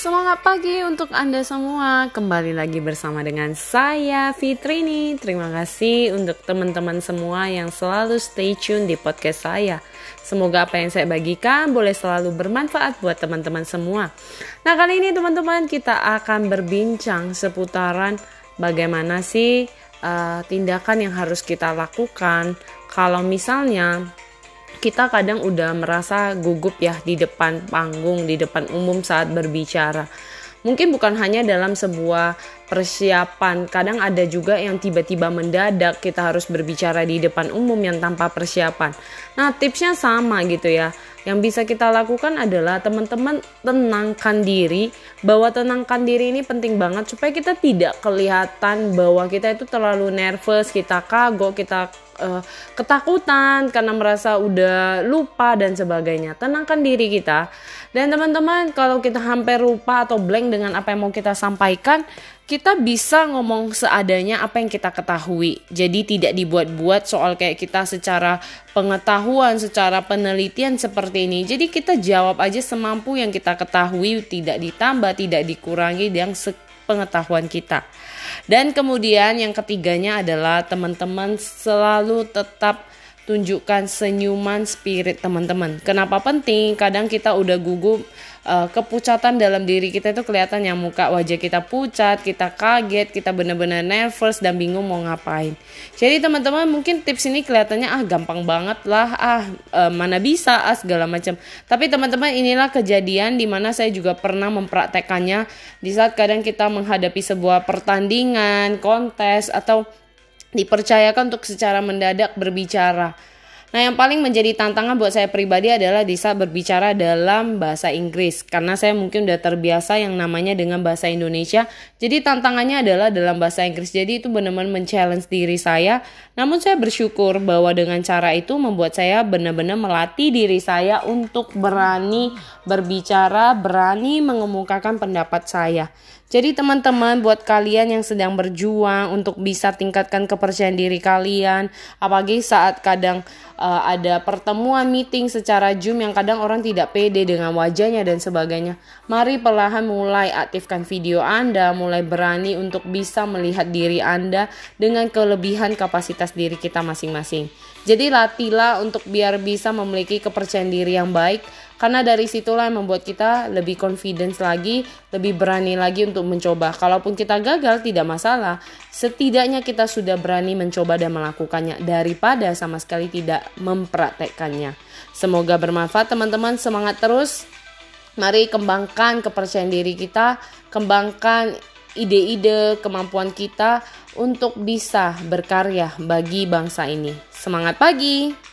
Semangat pagi untuk Anda semua. Kembali lagi bersama dengan saya Fitrini. Terima kasih untuk teman-teman semua yang selalu stay tune di podcast saya. Semoga apa yang saya bagikan boleh selalu bermanfaat buat teman-teman semua. Nah, kali ini teman-teman kita akan berbincang seputaran bagaimana sih uh, tindakan yang harus kita lakukan kalau misalnya kita kadang udah merasa gugup ya di depan panggung, di depan umum saat berbicara. Mungkin bukan hanya dalam sebuah persiapan, kadang ada juga yang tiba-tiba mendadak kita harus berbicara di depan umum yang tanpa persiapan. Nah, tipsnya sama gitu ya. Yang bisa kita lakukan adalah teman-teman tenangkan diri, bahwa tenangkan diri ini penting banget supaya kita tidak kelihatan bahwa kita itu terlalu nervous, kita kagok, kita uh, ketakutan karena merasa udah lupa dan sebagainya. Tenangkan diri kita. Dan teman-teman, kalau kita hampir lupa atau blank dengan apa yang mau kita sampaikan, kita bisa ngomong seadanya apa yang kita ketahui. Jadi tidak dibuat-buat soal kayak kita secara pengetahuan, secara penelitian seperti ini. Jadi kita jawab aja semampu yang kita ketahui, tidak ditambah, tidak dikurangi yang pengetahuan kita. Dan kemudian yang ketiganya adalah teman-teman selalu tetap tunjukkan senyuman spirit teman-teman. Kenapa penting? Kadang kita udah gugup uh, kepucatan dalam diri kita itu kelihatan yang muka wajah kita pucat, kita kaget, kita benar-benar nervous dan bingung mau ngapain. Jadi teman-teman mungkin tips ini kelihatannya ah gampang banget lah, ah uh, mana bisa ah segala macam. Tapi teman-teman inilah kejadian di mana saya juga pernah mempraktekannya di saat kadang kita menghadapi sebuah pertandingan, kontes atau dipercayakan untuk secara mendadak berbicara. Nah, yang paling menjadi tantangan buat saya pribadi adalah di saat berbicara dalam bahasa Inggris karena saya mungkin udah terbiasa yang namanya dengan bahasa Indonesia. Jadi tantangannya adalah dalam bahasa Inggris. Jadi itu benar-benar men-challenge diri saya. Namun saya bersyukur bahwa dengan cara itu membuat saya benar-benar melatih diri saya untuk berani berbicara, berani mengemukakan pendapat saya. Jadi teman-teman buat kalian yang sedang berjuang untuk bisa tingkatkan kepercayaan diri kalian, apalagi saat kadang uh, ada pertemuan meeting secara Zoom yang kadang orang tidak pede dengan wajahnya dan sebagainya. Mari perlahan mulai aktifkan video Anda, mulai berani untuk bisa melihat diri Anda dengan kelebihan kapasitas diri kita masing-masing. Jadi latihlah untuk biar bisa memiliki kepercayaan diri yang baik karena dari situlah yang membuat kita lebih confidence lagi, lebih berani lagi untuk mencoba. Kalaupun kita gagal tidak masalah, setidaknya kita sudah berani mencoba dan melakukannya daripada sama sekali tidak mempraktekkannya. Semoga bermanfaat teman-teman, semangat terus. Mari kembangkan kepercayaan diri kita, kembangkan ide-ide kemampuan kita untuk bisa berkarya bagi bangsa ini. Semangat pagi!